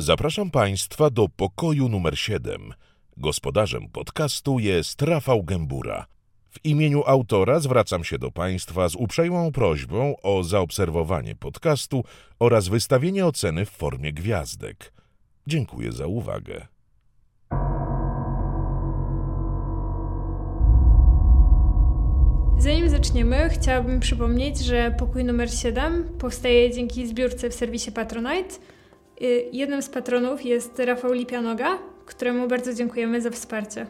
Zapraszam Państwa do pokoju numer 7. Gospodarzem podcastu jest Rafał Gębura. W imieniu autora zwracam się do Państwa z uprzejmą prośbą o zaobserwowanie podcastu oraz wystawienie oceny w formie gwiazdek. Dziękuję za uwagę. Zanim zaczniemy, chciałabym przypomnieć, że pokój numer 7 powstaje dzięki zbiórce w serwisie Patronite. Y, Jednym z patronów jest Rafał Lipianoga, któremu bardzo dziękujemy za wsparcie.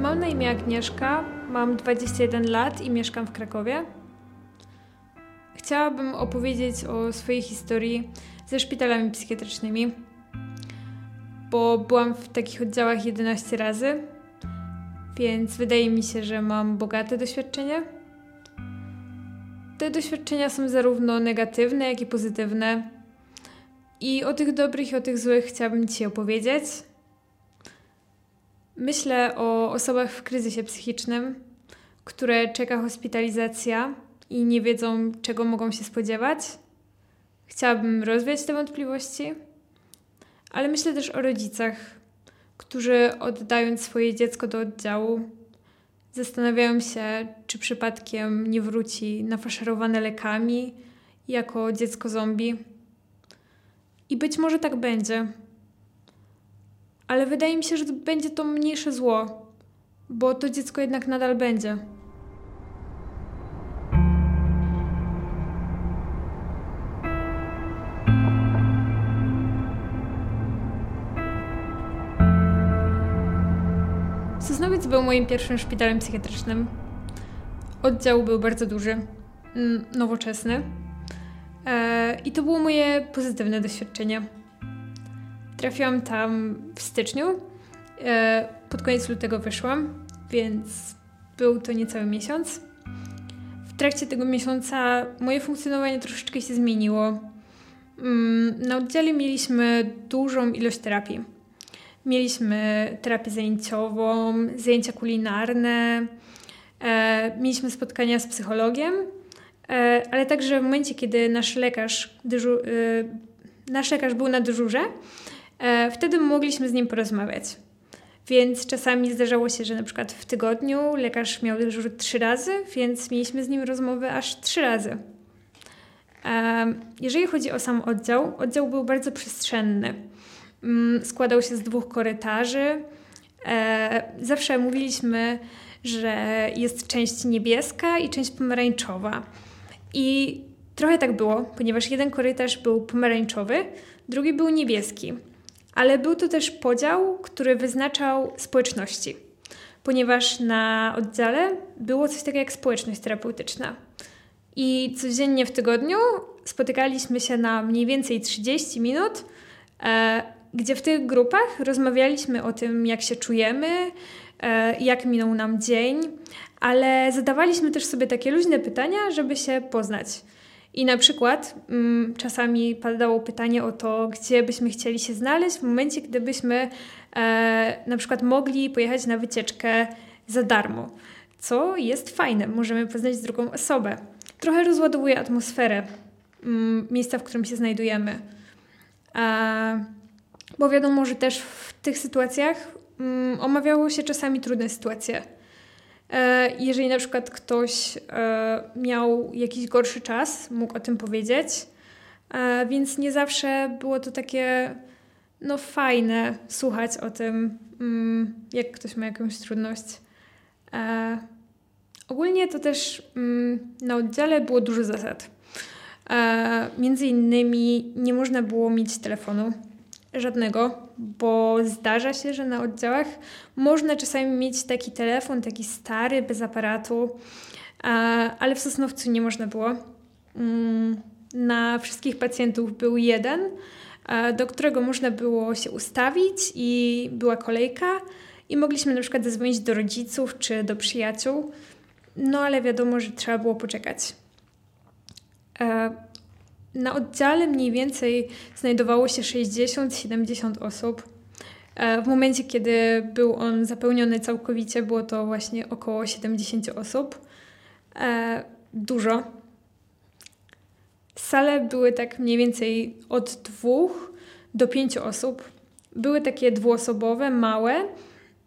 Mam na imię Agnieszka, mam 21 lat i mieszkam w Krakowie. Chciałabym opowiedzieć o swojej historii ze szpitalami psychiatrycznymi, bo byłam w takich oddziałach 11 razy, więc wydaje mi się, że mam bogate doświadczenie. Te doświadczenia są zarówno negatywne, jak i pozytywne. I o tych dobrych i o tych złych chciałabym Ci opowiedzieć. Myślę o osobach w kryzysie psychicznym, które czeka hospitalizacja i nie wiedzą, czego mogą się spodziewać. Chciałabym rozwiać te wątpliwości, ale myślę też o rodzicach, którzy oddając swoje dziecko do oddziału, zastanawiają się, czy przypadkiem nie wróci nafaszerowane lekami jako dziecko zombie. I być może tak będzie. Ale wydaje mi się, że będzie to mniejsze zło, bo to dziecko jednak nadal będzie. Sosnowiec był moim pierwszym szpitalem psychiatrycznym. Oddział był bardzo duży, mm, nowoczesny. E, I to było moje pozytywne doświadczenie. Trafiłam tam w styczniu. E, pod koniec lutego wyszłam, więc był to niecały miesiąc. W trakcie tego miesiąca moje funkcjonowanie troszeczkę się zmieniło. Mm, Na oddziale mieliśmy dużą ilość terapii. Mieliśmy terapię zajęciową, zajęcia kulinarne, e, mieliśmy spotkania z psychologiem, e, ale także w momencie, kiedy nasz lekarz, dyżu, e, nasz lekarz był na dyżurze, e, wtedy mogliśmy z nim porozmawiać. Więc czasami zdarzało się, że na przykład w tygodniu lekarz miał dyżur trzy razy, więc mieliśmy z nim rozmowę aż trzy razy. E, Jeżeli chodzi o sam oddział, oddział był bardzo przestrzenny. Mm, Składał się z dwóch korytarzy. E, Zawsze mówiliśmy, że jest część niebieska i część pomarańczowa. I trochę tak było, ponieważ jeden korytarz był pomarańczowy, drugi był niebieski. Ale był to też podział, który wyznaczał społeczności, ponieważ na oddziale było coś takiego jak społeczność terapeutyczna. I codziennie w tygodniu spotykaliśmy się na mniej więcej 30 minut, e, gdzie w tych grupach rozmawialiśmy o tym, jak się czujemy, e, jak minął nam dzień, ale zadawaliśmy też sobie takie luźne pytania, żeby się poznać. I na przykład mm, czasami padało pytanie o to, gdzie byśmy chcieli się znaleźć w momencie, gdybyśmy e, na przykład mogli pojechać na wycieczkę za darmo, co jest fajne, możemy poznać drugą osobę. Trochę rozładowuje atmosferę mm, miejsca, w którym się znajdujemy. Bo wiadomo, że też w tych sytuacjach mm, omawiało się czasami trudne sytuacje. E, Jeżeli na przykład ktoś e, miał jakiś gorszy czas, mógł o tym powiedzieć, e, więc nie zawsze było to takie no fajne słuchać o tym, mm, jak ktoś ma jakąś trudność. E, Ogólnie to też mm, na oddziale było dużo zasad. E, Między innymi nie można było mieć telefonu żadnego, bo zdarza się, że na oddziałach można czasami mieć taki telefon, taki stary, bez aparatu, e, ale w Sosnowcu nie można było. Mm, Na wszystkich pacjentów był jeden, e, do którego można było się ustawić i była kolejka i mogliśmy na przykład zadzwonić do rodziców czy do przyjaciół, no ale wiadomo, że trzeba było poczekać. E, Na oddziale mniej więcej znajdowało się 60-70 osób. W momencie, kiedy był on zapełniony całkowicie, było to właśnie około 70 osób. Dużo. Sale były tak mniej więcej od dwóch do pięciu osób. Były takie dwuosobowe, małe.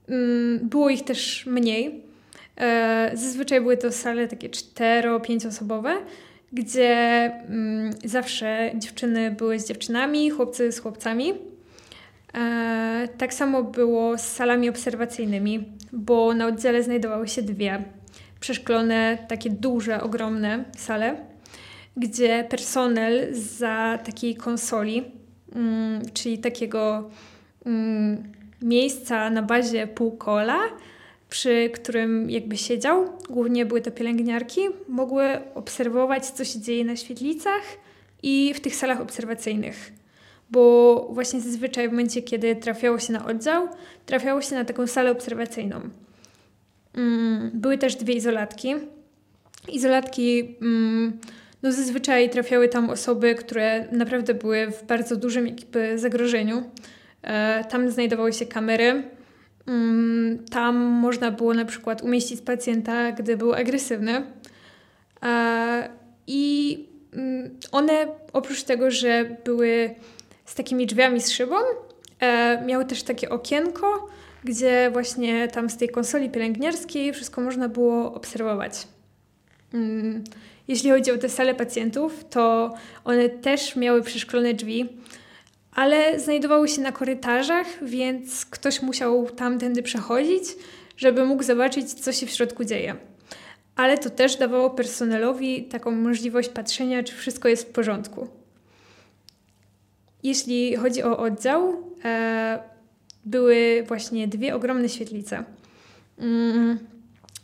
Mm, było ich też mniej. E, zazwyczaj były to sale takie cztero, pięcioosobowe, gdzie mm, zawsze dziewczyny były z dziewczynami, chłopcy z chłopcami. E, tak samo było z salami obserwacyjnymi, bo na oddziale znajdowały się dwie przeszklone, takie duże, ogromne sale, gdzie personel za takiej konsoli, mm, czyli takiego miejsca na bazie półkola, przy którym jakby siedział, głównie były to pielęgniarki, mogły obserwować, co się dzieje na świetlicach i w tych salach obserwacyjnych. Bo właśnie zazwyczaj w momencie, kiedy trafiało się na oddział, trafiało się na taką salę obserwacyjną. Mm, były też dwie izolatki. Izolatki, mm, no zazwyczaj trafiały tam osoby, które naprawdę były w bardzo dużym jakby zagrożeniu. E, tam znajdowały się kamery, tam można było na przykład umieścić pacjenta, gdy był agresywny. E, I mm, one oprócz tego, że były z takimi drzwiami z szybą, e, miały też takie okienko, gdzie właśnie tam z tej konsoli pielęgniarskiej wszystko można było obserwować. Mm, jeśli chodzi o te sale pacjentów, to one też miały przeszklone drzwi ale znajdowały się na korytarzach, więc ktoś musiał tamtędy przechodzić, żeby mógł zobaczyć, co się w środku dzieje. Ale to też dawało personelowi taką możliwość patrzenia, czy wszystko jest w porządku. Jeśli chodzi o oddział, e, były właśnie dwie ogromne świetlice. Mm,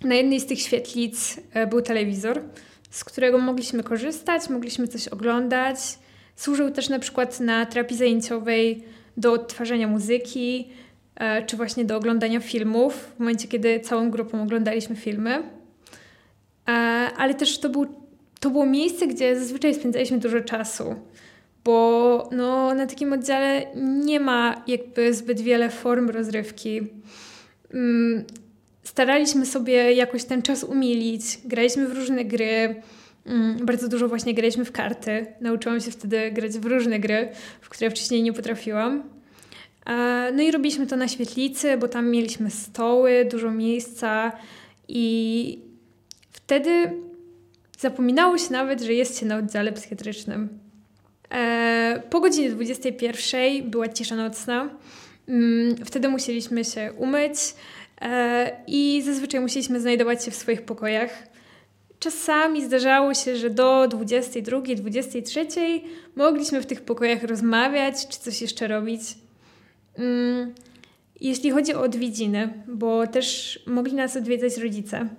na jednej z tych świetlic e, był telewizor, z którego mogliśmy korzystać, mogliśmy coś oglądać. Służył też na przykład na terapii zajęciowej do odtwarzania muzyki, e, czy właśnie do oglądania filmów, w momencie, kiedy całą grupą oglądaliśmy filmy. E, ale też to, był, to było miejsce, gdzie zazwyczaj spędzaliśmy dużo czasu, bo no, na takim oddziale nie ma jakby zbyt wiele form rozrywki. Mm, staraliśmy sobie jakoś ten czas umilić, graliśmy w różne gry, Mm, bardzo dużo właśnie graliśmy w karty. Nauczyłam się wtedy grać w różne gry, w które wcześniej nie potrafiłam. No i robiliśmy to na świetlicy, bo tam mieliśmy stoły, dużo miejsca i wtedy zapominało się nawet, że jest się na oddziale psychiatrycznym. E, po godzinie 21 była cisza nocna. Mm, wtedy musieliśmy się umyć e, i zazwyczaj musieliśmy znajdować się w swoich pokojach. Czasami zdarzało się, że do 22, 23 mogliśmy w tych pokojach rozmawiać czy coś jeszcze robić. Mm, jeśli chodzi o odwiedziny, bo też mogli nas odwiedzać rodzice.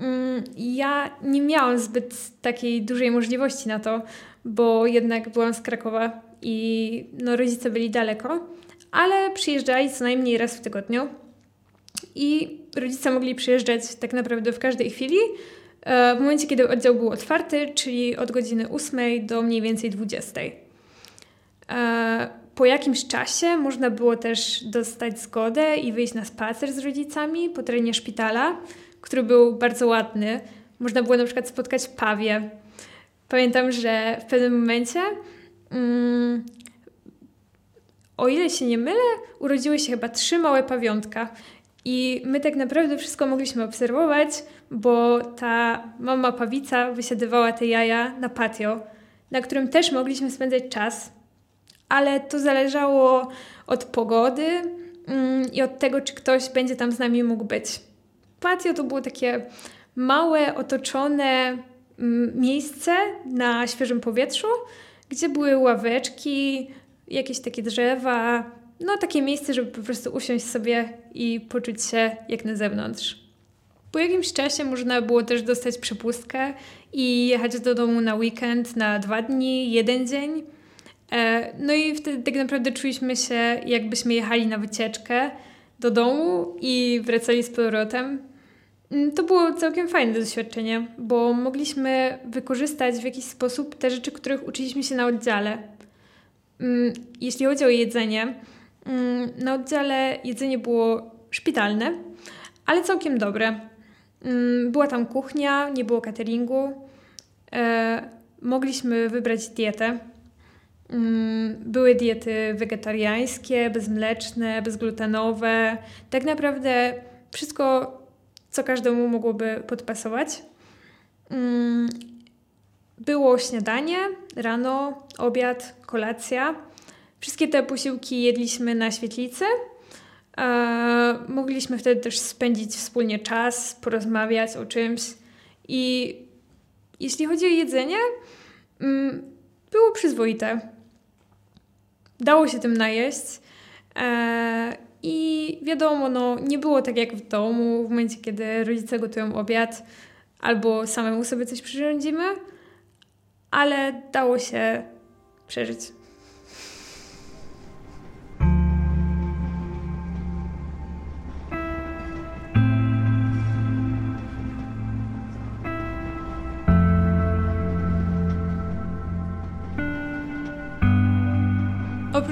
Mm, ja nie miałam zbyt takiej dużej możliwości na to, bo jednak byłam z Krakowa i no, rodzice byli daleko, ale przyjeżdżali co najmniej raz w tygodniu. I rodzice mogli przyjeżdżać tak naprawdę w każdej chwili, w momencie, kiedy oddział był otwarty, czyli od godziny 8 do mniej więcej 20. E, po jakimś czasie można było też dostać zgodę i wyjść na spacer z rodzicami po terenie szpitala, który był bardzo ładny. Można było na przykład spotkać pawie. Pamiętam, że w pewnym momencie, mm, o ile się nie mylę, urodziły się chyba trzy małe pawiątka. I my tak naprawdę wszystko mogliśmy obserwować, bo ta mama pawica wysiadywała te jaja na patio, na którym też mogliśmy spędzać czas, ale to zależało od pogody mm, i od tego, czy ktoś będzie tam z nami mógł być. Patio to było takie małe, otoczone mm, miejsce na świeżym powietrzu, gdzie były ławeczki, jakieś takie drzewa, no takie miejsce, żeby po prostu usiąść sobie i poczuć się jak na zewnątrz. Po jakimś czasie można było też dostać przepustkę i jechać do domu na weekend, na dwa dni, jeden dzień. E, no i wtedy tak naprawdę czuliśmy się, jakbyśmy jechali na wycieczkę do domu i wracali z powrotem. Mm, to było całkiem fajne doświadczenie, bo mogliśmy wykorzystać w jakiś sposób te rzeczy, których uczyliśmy się na oddziale. Mm, jeśli chodzi o jedzenie, na oddziale jedzenie było szpitalne, ale całkiem dobre. Mm, była tam kuchnia, nie było cateringu. E, mogliśmy wybrać dietę. Mm, były diety wegetariańskie, bezmleczne, bezglutenowe. Tak naprawdę wszystko, co każdemu mogłoby podpasować. Było śniadanie, rano, obiad, kolacja. Wszystkie te posiłki jedliśmy na świetlicy. E, mogliśmy wtedy też spędzić wspólnie czas, porozmawiać o czymś. I jeśli chodzi o jedzenie, mm, było przyzwoite. Dało się tym najeść. E, I wiadomo, no, nie było tak jak w domu, w momencie, kiedy rodzice gotują obiad, albo samemu sobie coś przyrządzimy, ale dało się przeżyć.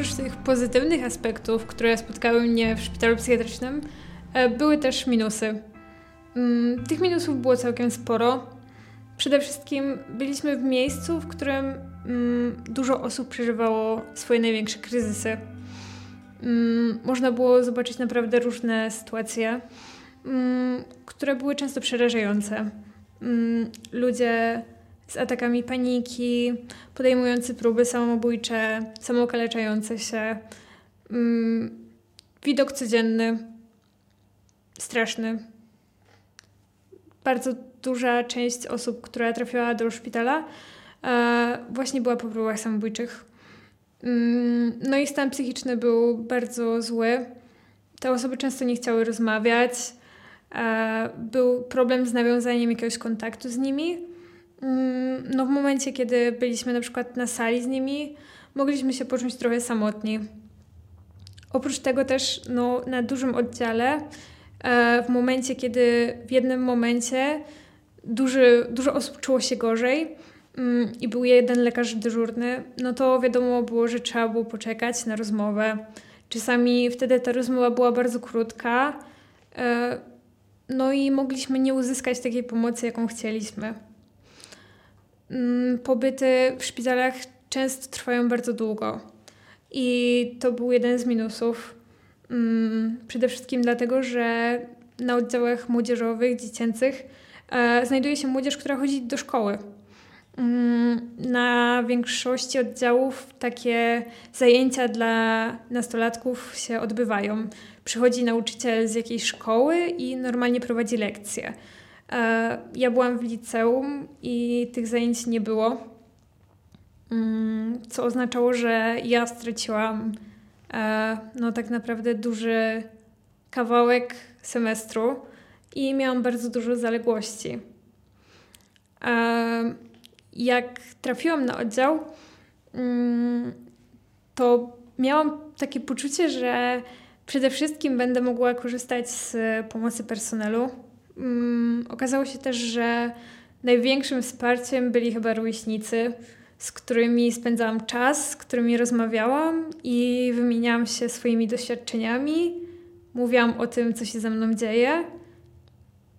Oprócz tych pozytywnych aspektów, które spotkały mnie w szpitalu psychiatrycznym, e, były też minusy. Mm, tych minusów było całkiem sporo. Przede wszystkim byliśmy w miejscu, w którym mm, dużo osób przeżywało swoje największe kryzysy. Mm, można było zobaczyć naprawdę różne sytuacje, które były często przerażające. Ludzie z atakami paniki, podejmujący próby samobójcze, samookaleczające się. Widok codzienny, straszny bardzo duża część osób, która trafiła do szpitala, e, właśnie była po próbach samobójczych. Mm, no i stan psychiczny był bardzo zły. Te osoby często nie chciały rozmawiać. E, był problem z nawiązaniem jakiegoś kontaktu z nimi. Mm, no w momencie, kiedy byliśmy na przykład na sali z nimi, mogliśmy się poczuć trochę samotni. Oprócz tego też no, na dużym oddziale E, w momencie, kiedy w jednym momencie duży, dużo osób czuło się gorzej mm, i był jeden lekarz dyżurny, no to wiadomo było, że trzeba było poczekać na rozmowę. Czasami wtedy ta rozmowa była bardzo krótka, e, no i mogliśmy nie uzyskać takiej pomocy, jaką chcieliśmy. Mm, pobyty w szpitalach często trwają bardzo długo i to był jeden z minusów. Mm, przede wszystkim dlatego, że na oddziałach młodzieżowych, dziecięcych e, znajduje się młodzież, która chodzi do szkoły. Mm, na większości oddziałów takie zajęcia dla nastolatków się odbywają. Przychodzi nauczyciel z jakiejś szkoły i normalnie prowadzi lekcje. E, ja byłam w liceum i tych zajęć nie było, mm, co oznaczało, że ja straciłam E, no tak naprawdę duży kawałek semestru i miałam bardzo dużo zaległości. E, jak trafiłam na oddział, mm, to miałam takie poczucie, że przede wszystkim będę mogła korzystać z pomocy personelu. Mm, okazało się też, że największym wsparciem byli chyba rówieśnicy z którymi spędzałam czas, z którymi rozmawiałam i wymieniałam się swoimi doświadczeniami. Mówiłam o tym, co się ze mną dzieje.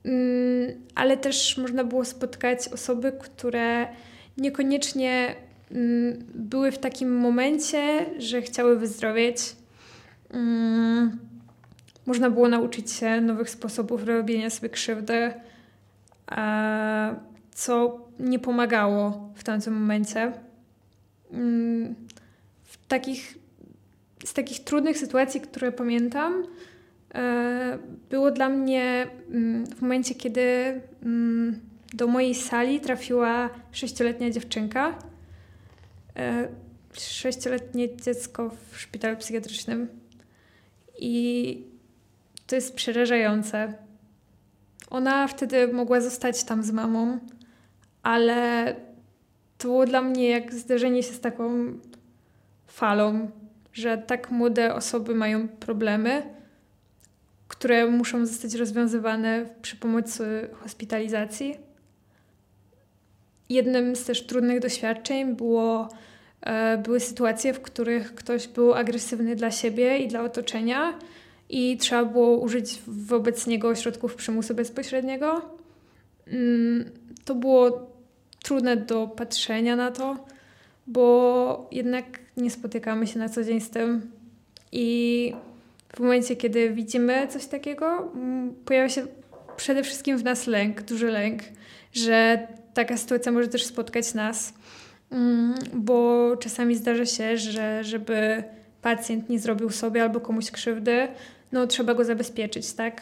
Mm, ale też można było spotkać osoby, które niekoniecznie mm, były w takim momencie, że chciały wyzdrowieć. Można było nauczyć się nowych sposobów robienia sobie krzywdy, co nie pomagało w tamtym momencie. Mm, w takich, z takich trudnych sytuacji, które pamiętam, e, było dla mnie mm, w momencie, kiedy mm, do mojej sali trafiła sześcioletnia dziewczynka. E, sześcioletnie dziecko w szpitalu psychiatrycznym. I to jest przerażające. Ona wtedy mogła zostać tam z mamą ale to było dla mnie jak zderzenie się z taką falą, że tak młode osoby mają problemy, które muszą zostać rozwiązywane przy pomocy hospitalizacji. Jednym z też trudnych doświadczeń było E, były sytuacje, w których ktoś był agresywny dla siebie i dla otoczenia i trzeba było użyć wobec niego środków przymusu bezpośredniego. Mm, to było trudne do patrzenia na to, bo jednak nie spotykamy się na co dzień z tym. I w momencie, kiedy widzimy coś takiego, mm, pojawia się przede wszystkim w nas lęk, duży lęk, że taka sytuacja może też spotkać nas, mm, bo czasami zdarza się, że żeby pacjent nie zrobił sobie albo komuś krzywdy, no trzeba go zabezpieczyć, tak?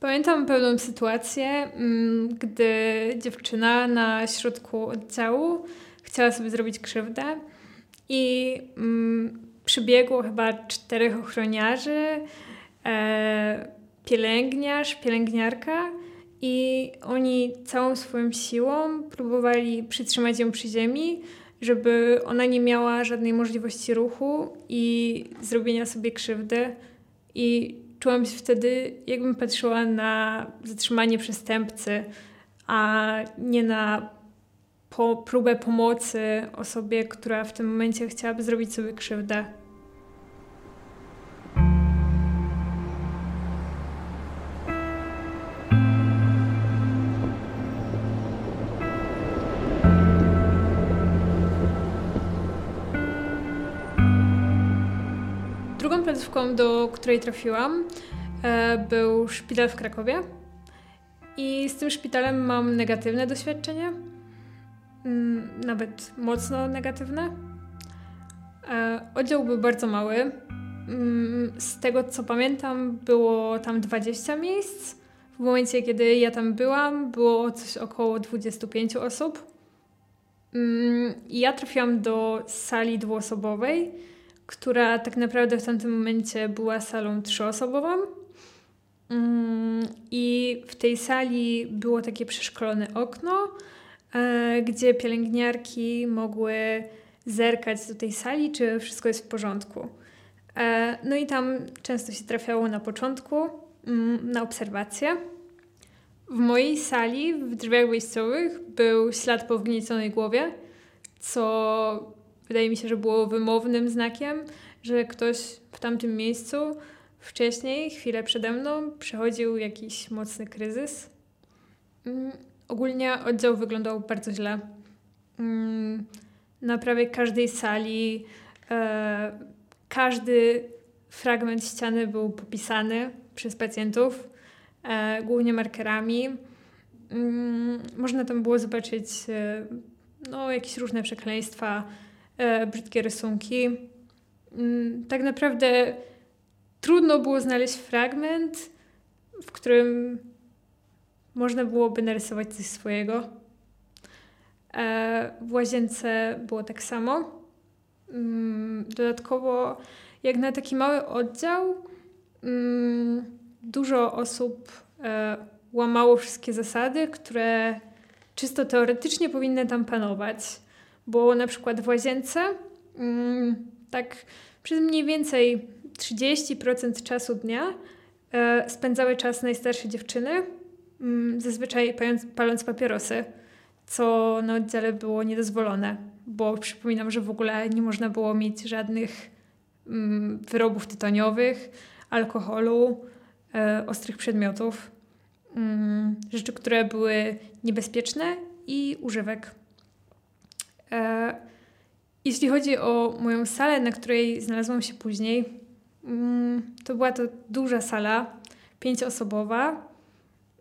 Pamiętam pewną sytuację, mm, gdy dziewczyna na środku oddziału chciała sobie zrobić krzywdę i mm, przybiegło chyba czterech ochroniarzy, e, pielęgniarz, pielęgniarka i oni całą swoją siłą próbowali przytrzymać ją przy ziemi, żeby ona nie miała żadnej możliwości ruchu i zrobienia sobie krzywdy. I czułam się wtedy, jakbym patrzyła na zatrzymanie przestępcy, a nie na po próbę pomocy osobie, która w tym momencie chciałaby zrobić sobie krzywdę. Placówką, do której trafiłam, e, był szpital w Krakowie. I z tym szpitalem mam negatywne doświadczenie, mm, nawet mocno negatywne. E, oddział był bardzo mały. Mm, z tego co pamiętam, było tam 20 miejsc. W momencie, kiedy ja tam byłam, było coś około 25 osób. Mm, ja trafiłam do sali dwuosobowej która tak naprawdę w tamtym momencie była salą trzyosobową. Mm, I w tej sali było takie przeszkolone okno, e, gdzie pielęgniarki mogły zerkać do tej sali, czy wszystko jest w porządku. E, no i tam często się trafiało na początku mm, na obserwację. W mojej sali, w drzwiach wejściowych, był ślad po wgnieconej głowie, co wydaje mi się, że było wymownym znakiem, że ktoś w tamtym miejscu wcześniej, chwilę przede mną, przechodził jakiś mocny kryzys. Mm, ogólnie oddział wyglądał bardzo źle. Mm, na prawie każdej sali e, każdy fragment ściany był popisany przez pacjentów, e, głównie markerami. Mm, można tam było zobaczyć e, no, jakieś różne przekleństwa, e, brzydkie rysunki. Mm, tak naprawdę trudno było znaleźć fragment, w którym można byłoby narysować coś swojego. E, w łazience było tak samo. Mm, dodatkowo, jak na taki mały oddział, mm, dużo osób e, łamało wszystkie zasady, które czysto teoretycznie powinny tam panować bo na przykład w łazience mm, tak przez mniej więcej 30% czasu dnia e, spędzały czas najstarsze dziewczyny, mm, zazwyczaj paląc, paląc papierosy, co na oddziale było niedozwolone, bo przypominam, że w ogóle nie można było mieć żadnych mm, wyrobów tytoniowych, alkoholu, e, ostrych przedmiotów, rzeczy, które były niebezpieczne i używek. E, jeśli chodzi o moją salę, na której znalazłam się później, mm, to była to duża sala, pięcioosobowa.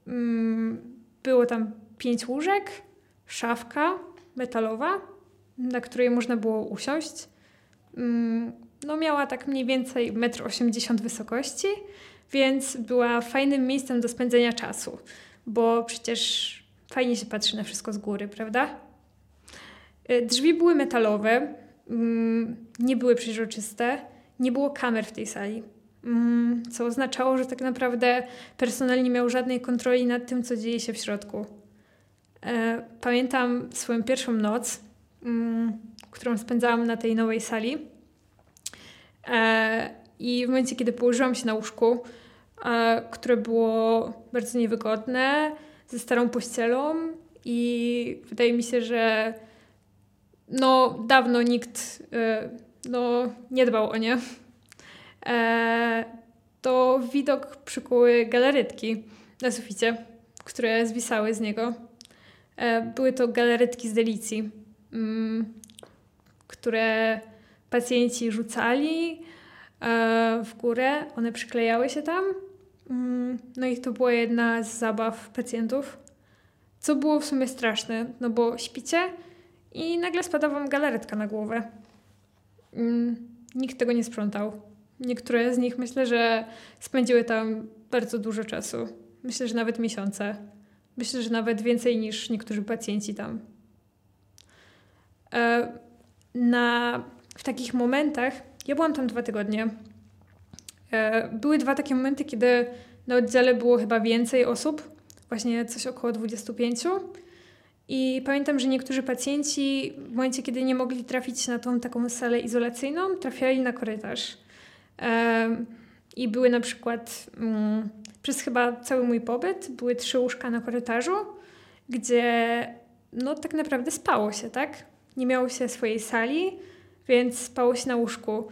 Mm, było tam pięć łóżek, szafka metalowa, na której można było usiąść. Mm, no miała tak mniej więcej 1,80 m wysokości, więc była fajnym miejscem do spędzenia czasu, bo przecież fajnie się patrzy na wszystko z góry, prawda? E, drzwi były metalowe, mm, nie były przeźroczyste, nie było kamer w tej sali. Mm, co oznaczało, że tak naprawdę personel nie miał żadnej kontroli nad tym, co dzieje się w środku. E, pamiętam swoją pierwszą noc, mm, którą spędzałam na tej nowej sali. E, I w momencie, kiedy położyłam się na łóżku, które było bardzo niewygodne, ze starą pościelą, i wydaje mi się, że no dawno nikt no, nie dbał o nie, to widok przykuły galaretki na suficie, które zwisały z niego. Były to galaretki z delicji, mm, które pacjenci rzucali w górę, one przyklejały się tam. Mm, no i to była jedna z zabaw pacjentów, co było w sumie straszne, no bo śpicie i nagle spada wam galaretka na głowę. Mm, nikt tego nie sprzątał. Niektóre z nich myślę, że spędziły tam bardzo dużo czasu. Myślę, że nawet miesiące. Myślę, że nawet więcej niż niektórzy pacjenci tam. E, na, w takich momentach, ja byłam tam dwa tygodnie. E, były dwa takie momenty, kiedy na oddziale było chyba więcej osób, właśnie coś około 25. I pamiętam, że niektórzy pacjenci w momencie, kiedy nie mogli trafić na tą taką salę izolacyjną, trafiali na korytarz. I były na przykład mm, przez chyba cały mój pobyt były trzy łóżka na korytarzu, gdzie no tak naprawdę spało się, tak? Nie miało się swojej sali, więc spało się na łóżku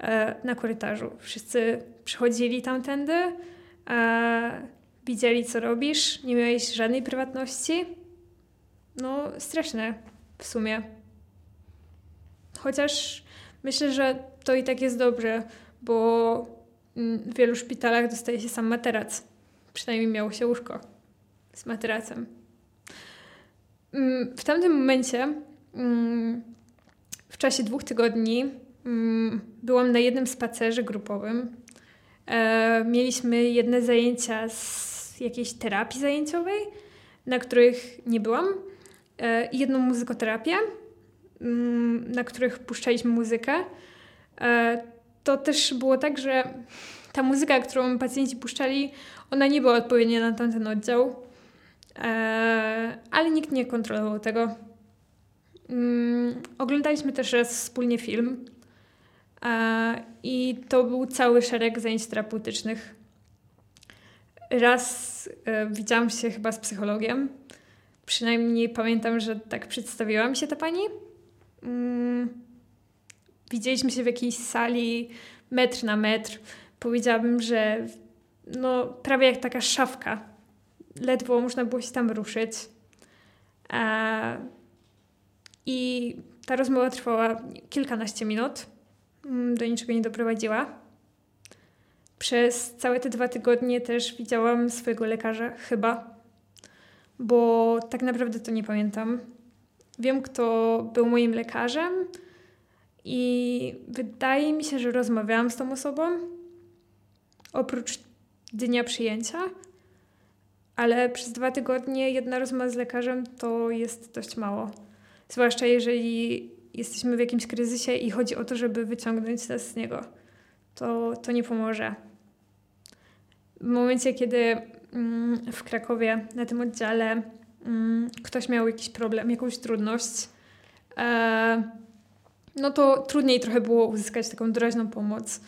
e, na korytarzu. Wszyscy przychodzili tamtędy, e, widzieli co robisz, nie miałeś żadnej prywatności. No straszne w sumie. Chociaż myślę, że to i tak jest dobrze, bo mm, w wielu szpitalach dostaje się sam materac. Przynajmniej miało się łóżko z materacem. Mm, w tamtym momencie, mm, w czasie dwóch tygodni, byłam na jednym spacerze grupowym. E, mieliśmy jedne zajęcia z jakiejś terapii zajęciowej, na których nie byłam, i jedną muzykoterapię, na których puszczaliśmy muzykę. E, to też było tak, że ta muzyka, którą pacjenci puszczali, ona nie była odpowiednia na tamten oddział, e, ale nikt nie kontrolował tego. Mm, oglądaliśmy też raz wspólnie film e, i to był cały szereg zajęć terapeutycznych. Raz e, widziałam się chyba z psychologiem. Przynajmniej pamiętam, że tak przedstawiła mi się ta pani. Mm, widzieliśmy się w jakiejś sali metr na metr. Powiedziałabym, że no, prawie jak taka szafka. Ledwo można było się tam ruszyć. I ta rozmowa trwała kilkanaście minut. Mm, do niczego nie doprowadziła. Przez całe te dwa tygodnie też widziałam swojego lekarza, chyba, bo tak naprawdę to nie pamiętam. Wiem, kto był moim lekarzem, i wydaje mi się, że rozmawiałam z tą osobą oprócz dnia przyjęcia, ale przez dwa tygodnie jedna rozmowa z lekarzem to jest dość mało. Zwłaszcza jeżeli jesteśmy w jakimś kryzysie i chodzi o to, żeby wyciągnąć nas z niego. To, to nie pomoże. W momencie, kiedy w Krakowie na tym oddziale mm, ktoś miał jakiś problem, jakąś trudność, e, no to trudniej trochę było uzyskać taką doraźną pomoc,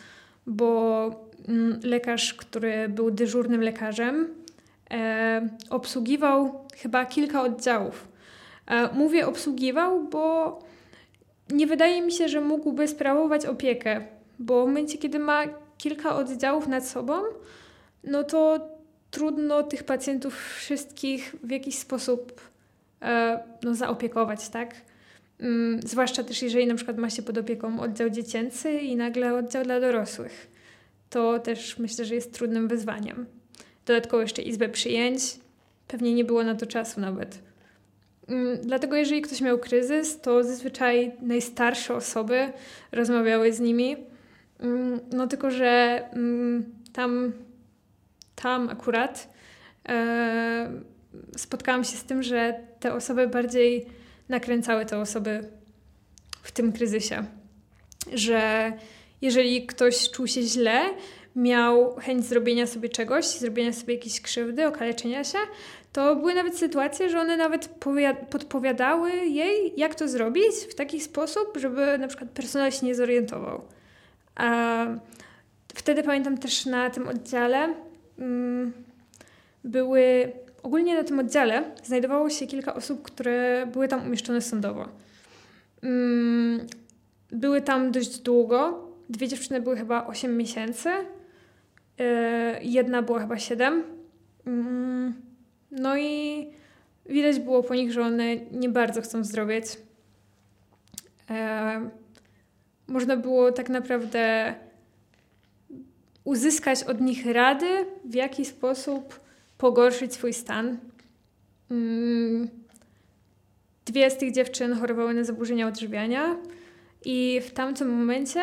bo mm, lekarz, który był dyżurnym lekarzem, e, obsługiwał chyba kilka oddziałów. E, mówię obsługiwał, bo nie wydaje mi się, że mógłby sprawować opiekę, bo w momencie, kiedy ma kilka oddziałów nad sobą, no to trudno tych pacjentów wszystkich w jakiś sposób e, no, zaopiekować, tak? Mm, zwłaszcza też jeżeli na przykład ma się pod opieką oddział dziecięcy i nagle oddział dla dorosłych. To też myślę, że jest trudnym wyzwaniem. Dodatkowo jeszcze izbę przyjęć. Pewnie nie było na to czasu nawet. Mm, dlatego jeżeli ktoś miał kryzys, to zazwyczaj najstarsze osoby rozmawiały z nimi. Mm, no tylko, że tam, tam akurat e, spotkałam się z tym, że te osoby bardziej nakręcały te osoby w tym kryzysie. Że jeżeli ktoś czuł się źle, miał chęć zrobienia sobie czegoś, zrobienia sobie jakiejś krzywdy, okaleczenia się, to były nawet sytuacje, że one nawet podpowiadały jej, jak to zrobić w taki sposób, żeby na przykład personel się nie zorientował. A wtedy pamiętam też na tym oddziale były Ogólnie na tym oddziale znajdowało się kilka osób, które były tam umieszczone sądowo. Mm, były tam dość długo. Dwie dziewczyny były chyba 8 miesięcy. E, jedna była chyba 7. Mm, no i widać było po nich, że one nie bardzo chcą zdrowieć. E, można było tak naprawdę uzyskać od nich rady, w jaki sposób pogorszyć swój stan. Mm, dwie z tych dziewczyn chorowały na zaburzenia odżywiania i w tamtym momencie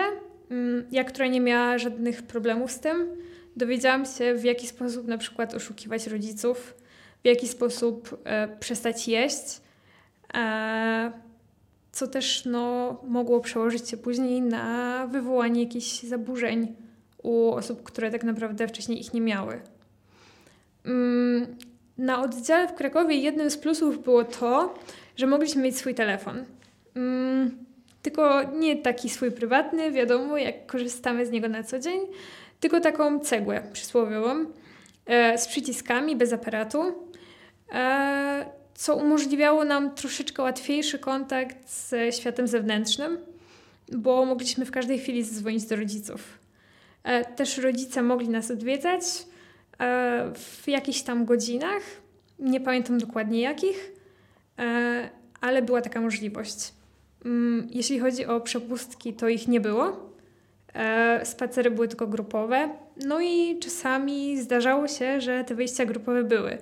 mm, ja, która nie miała żadnych problemów z tym, dowiedziałam się, w jaki sposób na przykład oszukiwać rodziców, w jaki sposób e, przestać jeść, e, co też no, mogło przełożyć się później na wywołanie jakichś zaburzeń u osób, które tak naprawdę wcześniej ich nie miały. Mm, na oddziale w Krakowie jednym z plusów było to, że mogliśmy mieć swój telefon. Mm, tylko nie taki swój prywatny, wiadomo, jak korzystamy z niego na co dzień, tylko taką cegłę przysłowiową e, z przyciskami, bez aparatu, e, co umożliwiało nam troszeczkę łatwiejszy kontakt ze światem zewnętrznym, bo mogliśmy w każdej chwili zadzwonić do rodziców. E, też rodzice mogli nas odwiedzać e, w jakichś tam godzinach, nie pamiętam dokładnie jakich, e, ale była taka możliwość. Mm, jeśli chodzi o przepustki, to ich nie było. Spacery były tylko grupowe, no i czasami zdarzało się, że te wyjścia grupowe były.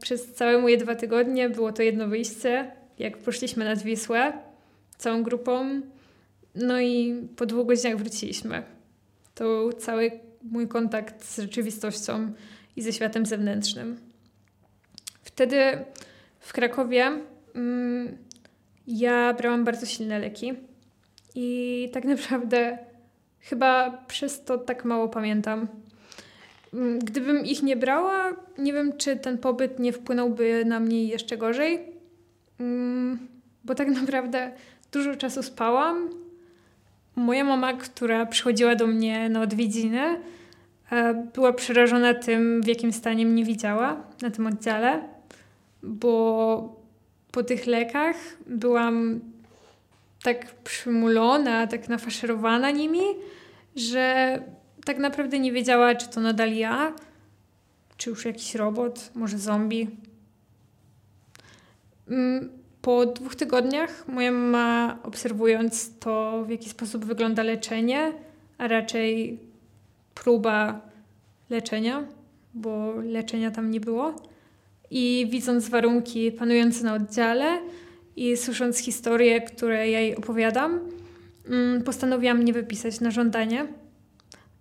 Przez całe moje dwa tygodnie było to jedno wyjście, jak poszliśmy nad Wisłę całą grupą, no i po dwóch godzinach wróciliśmy to cały mój kontakt z rzeczywistością i ze światem zewnętrznym. Wtedy w Krakowie mm, ja brałam bardzo silne leki i tak naprawdę chyba przez to tak mało pamiętam. Mm, gdybym ich nie brała, nie wiem, czy ten pobyt nie wpłynąłby na mnie jeszcze gorzej, mm, bo tak naprawdę dużo czasu spałam, Moja mama, która przychodziła do mnie na odwiedziny, e, była przerażona tym, w jakim stanie mnie widziała na tym oddziale, bo po tych lekach byłam tak przymulona, tak nafaszerowana nimi, że tak naprawdę nie wiedziała, czy to nadal ja, czy już jakiś robot, może zombie. Po dwóch tygodniach moja mama, obserwując to, w jaki sposób wygląda leczenie, a raczej próba leczenia, bo leczenia tam nie było, i widząc warunki panujące na oddziale i słysząc historie, które ja jej opowiadam, mm, postanowiłam mnie wypisać na żądanie.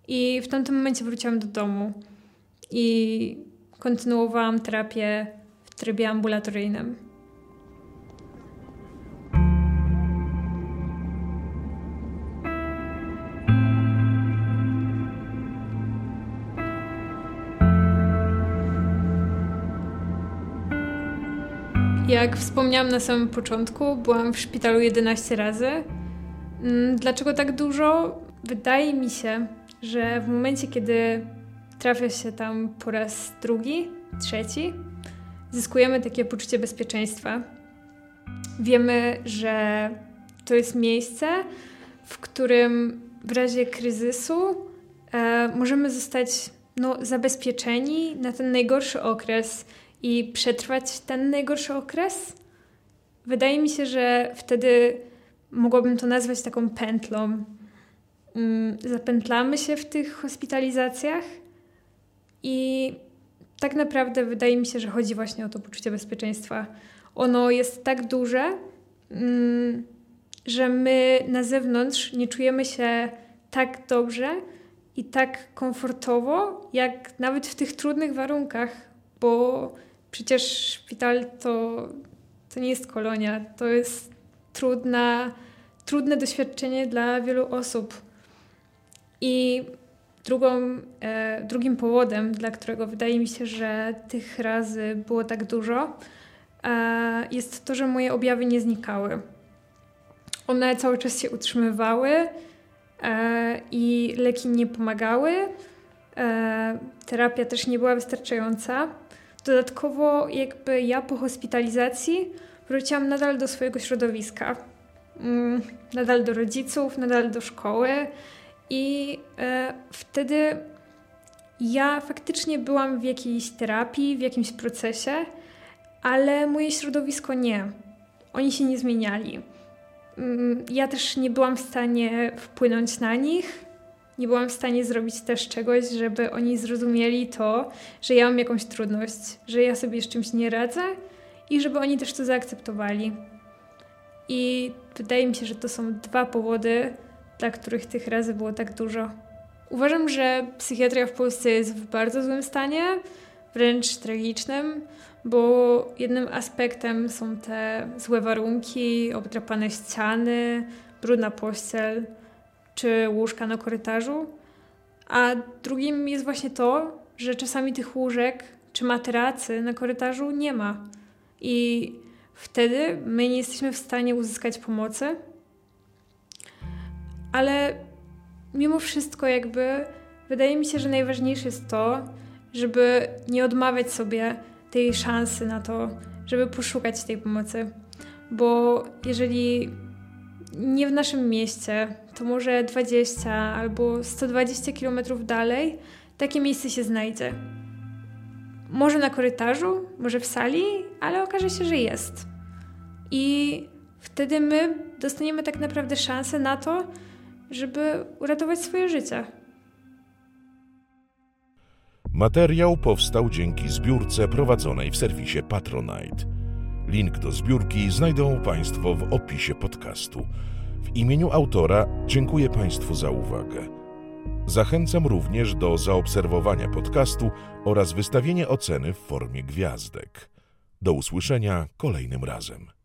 I w tamtym momencie wróciłam do domu i kontynuowałam terapię w trybie ambulatoryjnym. Jak wspomniałam na samym początku, byłam w szpitalu 11 razy. Mm, dlaczego tak dużo? Wydaje mi się, że w momencie, kiedy trafia się tam po raz drugi, trzeci, zyskujemy takie poczucie bezpieczeństwa. Wiemy, że to jest miejsce, w którym w razie kryzysu e, możemy zostać no, zabezpieczeni na ten najgorszy okres i przetrwać ten najgorszy okres. Wydaje mi się, że wtedy mogłabym to nazwać taką pętlą. Mm, zapętlamy się w tych hospitalizacjach i tak naprawdę wydaje mi się, że chodzi właśnie o to poczucie bezpieczeństwa. Ono jest tak duże, mm, że my na zewnątrz nie czujemy się tak dobrze i tak komfortowo, jak nawet w tych trudnych warunkach, bo Przecież szpital to, to nie jest kolonia, to jest trudna, trudne doświadczenie dla wielu osób. I drugą, e, drugim powodem, dla którego wydaje mi się, że tych razy było tak dużo, e, jest to, że moje objawy nie znikały. One cały czas się utrzymywały e, i leki nie pomagały. E, terapia też nie była wystarczająca. Dodatkowo, jakby ja po hospitalizacji wróciłam nadal do swojego środowiska. mm, nadal do rodziców, nadal do szkoły. I e, wtedy ja faktycznie byłam w jakiejś terapii, w jakimś procesie, ale moje środowisko nie. Oni się nie zmieniali. Mm, ja też nie byłam w stanie wpłynąć na nich. Nie byłam w stanie zrobić też czegoś, żeby oni zrozumieli to, że ja mam jakąś trudność, że ja sobie z czymś nie radzę i żeby oni też to zaakceptowali. I wydaje mi się, że to są dwa powody, dla których tych razy było tak dużo. Uważam, że psychiatria w Polsce jest w bardzo złym stanie, wręcz tragicznym, bo jednym aspektem są te złe warunki, obdrapane ściany, brudna pościel czy łóżka na korytarzu, a drugim jest właśnie to, że czasami tych łóżek czy materacy na korytarzu nie ma. I wtedy my nie jesteśmy w stanie uzyskać pomocy. Ale mimo wszystko, jakby wydaje mi się, że najważniejsze jest to, żeby nie odmawiać sobie tej szansy na to, żeby poszukać tej pomocy. Bo jeżeli nie w naszym mieście, to może 20 albo 120 km dalej takie miejsce się znajdzie. Może na korytarzu, może w sali, ale okaże się, że jest. I wtedy my dostaniemy tak naprawdę szansę na to, żeby uratować swoje życie. Materiał powstał dzięki zbiórce prowadzonej w serwisie Patronite. Link do zbiórki znajdą Państwo w opisie podcastu. W imieniu autora dziękuję Państwu za uwagę. Zachęcam również do zaobserwowania podcastu oraz wystawienia oceny w formie gwiazdek. Do usłyszenia kolejnym razem.